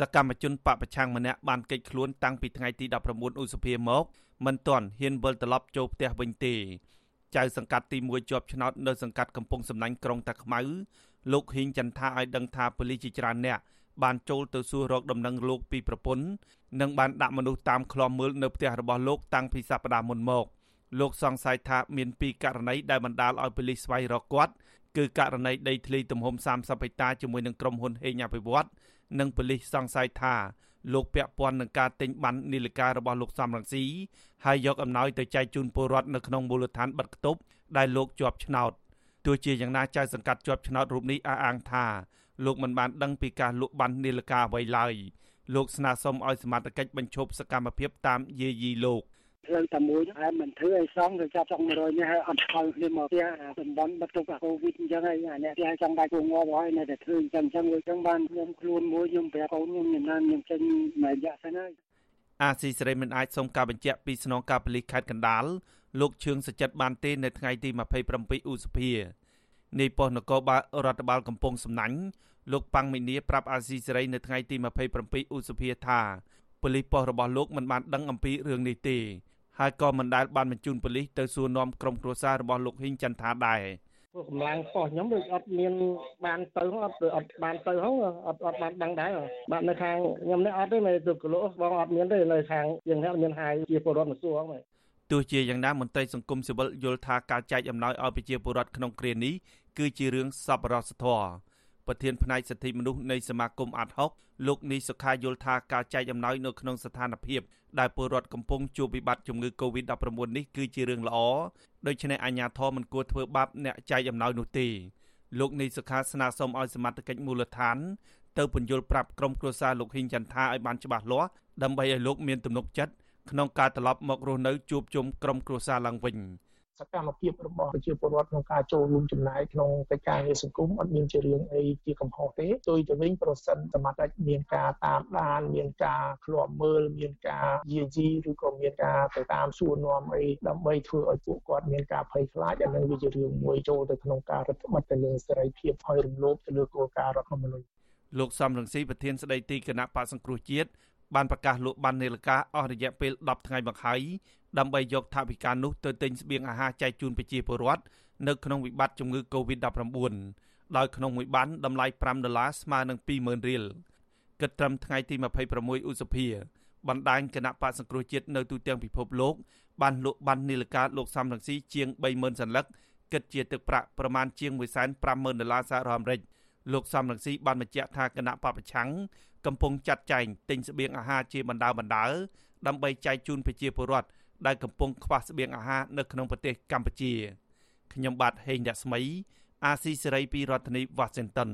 សកម្មជនបពប្រឆាំងម្នាក់បានកិច្ចខ្លួនតាំងពីថ្ងៃទី19ឧសភាមកមិនទាន់ហ៊ានវិលត្រឡប់ចូលផ្ទះវិញទេចៅសង្កាត់ទី1ជាប់ឆ្នោតនៅសង្កាត់កំពង់សំណាញ់ក្រុងតាខ្មៅលោកហ៊ីងចន្ទថាឲ្យដឹងថាប៉ូលីសជាច្រើនអ្នកបានចូលទៅសួររកដំណឹងលោកពីប្រពន្ធនិងបានដាក់មនុស្សតាមឃ្លាំមើលនៅផ្ទះរបស់លោកតាំងពីសប្តាហ៍មុនមកលោកសង្ស័យថាមានពីរករណីដែលបណ្ដាលឲ្យប៉ូលីសស្វែងរកគាត់គឺករណីដីធ្លីទំហំ30ហិកតាជាមួយនឹងក្រុមហ៊ុនហេងអភិវឌ្ឍនិ ងប៉ូលីសសង្ស័យថាលោកពាក់ព័ន្ធនឹងការទិញបាននីលការរបស់លោកសំរងស៊ីហើយយកអំណោយទៅចែកជូនពលរដ្ឋនៅក្នុងមូលដ្ឋានបិទគប់ដែលលោកជាប់ឆ្នោតទោះជាយ៉ាងណាចៅសង្កាត់ជាប់ឆ្នោតរូបនេះអះអាងថាលោកមិនបានដឹងពីការលក់បាននីលការអ្វីឡើយលោកស្នើសុំឲ្យសមត្ថកិច្ចបញ្ឈប់សកម្មភាពតាមយាយីលោក ផ្លូវតែមួយហើយមិនធ្វើឲ្យសងទៅចាប់ចង់100នេះហើយអត់ឆ្លងគ្នាមកផ្ទះតំបន់បិទទុកកូវីដអញ្ចឹងហើយអាអ្នកផ្ទះចង់ដៃគងងាប់ហើយនៅតែធ្វើអញ្ចឹងអញ្ចឹងវាចឹងបានខ្ញុំខ្លួនមួយខ្ញុំប្រាប់កូនខ្ញុំខ្ញុំណានខ្ញុំចេញមួយរយៈសិនហើយអាស៊ីសេរីមិនអាចសុំការបញ្ជាក់ពីស្នងការប៉ូលីសខេត្តកណ្ដាលលោកឈឿងសចិត្តបានទេនៅថ្ងៃទី27ឧសភានៃប៉ុស្តិ៍នគរបាលរដ្ឋបាលកំពង់សំណាញ់លោកប៉ាំងមីនីប្រាប់អាស៊ីសេរីនៅថ្ងៃទី27ឧសភាថាប៉ូលីសប៉ុស្តិ៍របស់លោកមិនបានដឹងអំពីរឿងនេះទេ ហើយក៏មិនដែលបានបញ្ជូនប៉ូលីសទៅសួរនាំក្រុមគ្រួសាររបស់លោកហ៊ីងចន្ទថាដែរពួកកម្លាំងប៉ុស្តិ៍ខ្ញុំដូចអត់មានបានទៅអត់អត់បានទៅហ្នឹងអត់អត់បានដឹងដែរបាទនៅខាងខ្ញុំនេះអត់ទេនៅទៅគីឡូបងអត់មានទេនៅខាងយើងនេះមានហាយជាពលរដ្ឋមកសួរហ្នឹងទោះជាយ៉ាងណាមន្ត្រីសង្គមស៊ីវិលយល់ថាការចែកអំណោយឲ្យប្រជាពលរដ្ឋក្នុងគ្រានេះគឺជារឿងសប្បុរសធម៌ ប្រធានផ្នែកសិទ្ធិមនុស្សនៃសមាគមអាត់ហុកលោកនីសុខាយល់ថាការចែកអំណោយនៅក្នុងស្ថានភាពដែលពលរដ្ឋកំពុងជួបវិបត្តិជំងឺ Covid-19 នេះគឺជារឿងល្អដូច្នេះអាជ្ញាធរមិនគួរធ្វើបាបអ្នកចែកអំណោយនោះទេលោកនីសុខាស្នើសុំឲ្យសមត្ថកិច្ចមូលដ្ឋានទៅពន្យល់ប្រាប់ក្រុមគ្រួសារលោកហ៊ីងចន្ទថាឲ្យបានច្បាស់លាស់ដើម្បីឲ្យលោកមានទំនុកចិត្តក្នុងការត្រឡប់មករស់នៅជួបជុំក្រុមគ្រួសារឡើងវិញ។ សកម្មភាពរបស់ប្រជាពលរដ្ឋក្នុងការចូលរួមចំណាយក្នុងកិច្ចការងារសង្គមអត់មានជារឿងអីជាកំហុសទេទោះទៅវិញប្រសិនសមត្ថកិច្ចមានការតាមដានមានការឃ្លាំមើលមានការយាយីឬក៏មានការទៅតាមសួរនាំអីដើម្បីធ្វើឲ្យពួកគាត់មានការភ័យខ្លាចអានឹងវាជារឿងមួយចូលទៅក្នុងការរដ្ឋបတ်ទៅលើសេរីភាពហើយរំលោភទៅលើគោលការណ៍រដ្ឋធម្មនុញ្ញលោកសំរងស៊ីប្រធានស្ដីទីគណៈបកសង្គ្រោះជាតិបានប្រកាសលក់បាននាឡិកាអស់រយៈពេល10ថ្ងៃមកហើយ ដើម្បីយកថវិកានោះទៅទិញស្បៀងអាហារចែកជូនប្រជាពលរដ្ឋនៅក្នុងវិបត្តិជំងឺ Covid-19 ដោយក្នុងមួយបានតម្លៃ5ដុល្លារស្មើនឹង20000រៀលគិតត្រឹមថ្ងៃទី26ឧសភាបណ្ដាញគណៈបកសង្គ្រោះជាតិនៅទូទាំងពិភពលោកបានលក់បាននីលការលោកសំរងស៊ីជាង30000សន្លឹកគិតជាទឹកប្រាក់ប្រមាណជាង150,000ដុល្លារសហរដ្ឋអាមេរិកលោកសំរងស៊ីបានបញ្ជាក់ថាគណៈបពប្រឆាំងកំពុងចាត់ចែងទិញស្បៀងអាហារជាបណ្ដាបណ្ដាដើម្បីចែកជូនប្រជាពលរដ្ឋ ដែលកំពុងខ្វះស្បៀងអាហារនៅក្នុងប្រទេសកម្ពុជាខ្ញុំបាទហេងរស្មី អាស៊ីសេរីពីរដ្ឋធានី Washington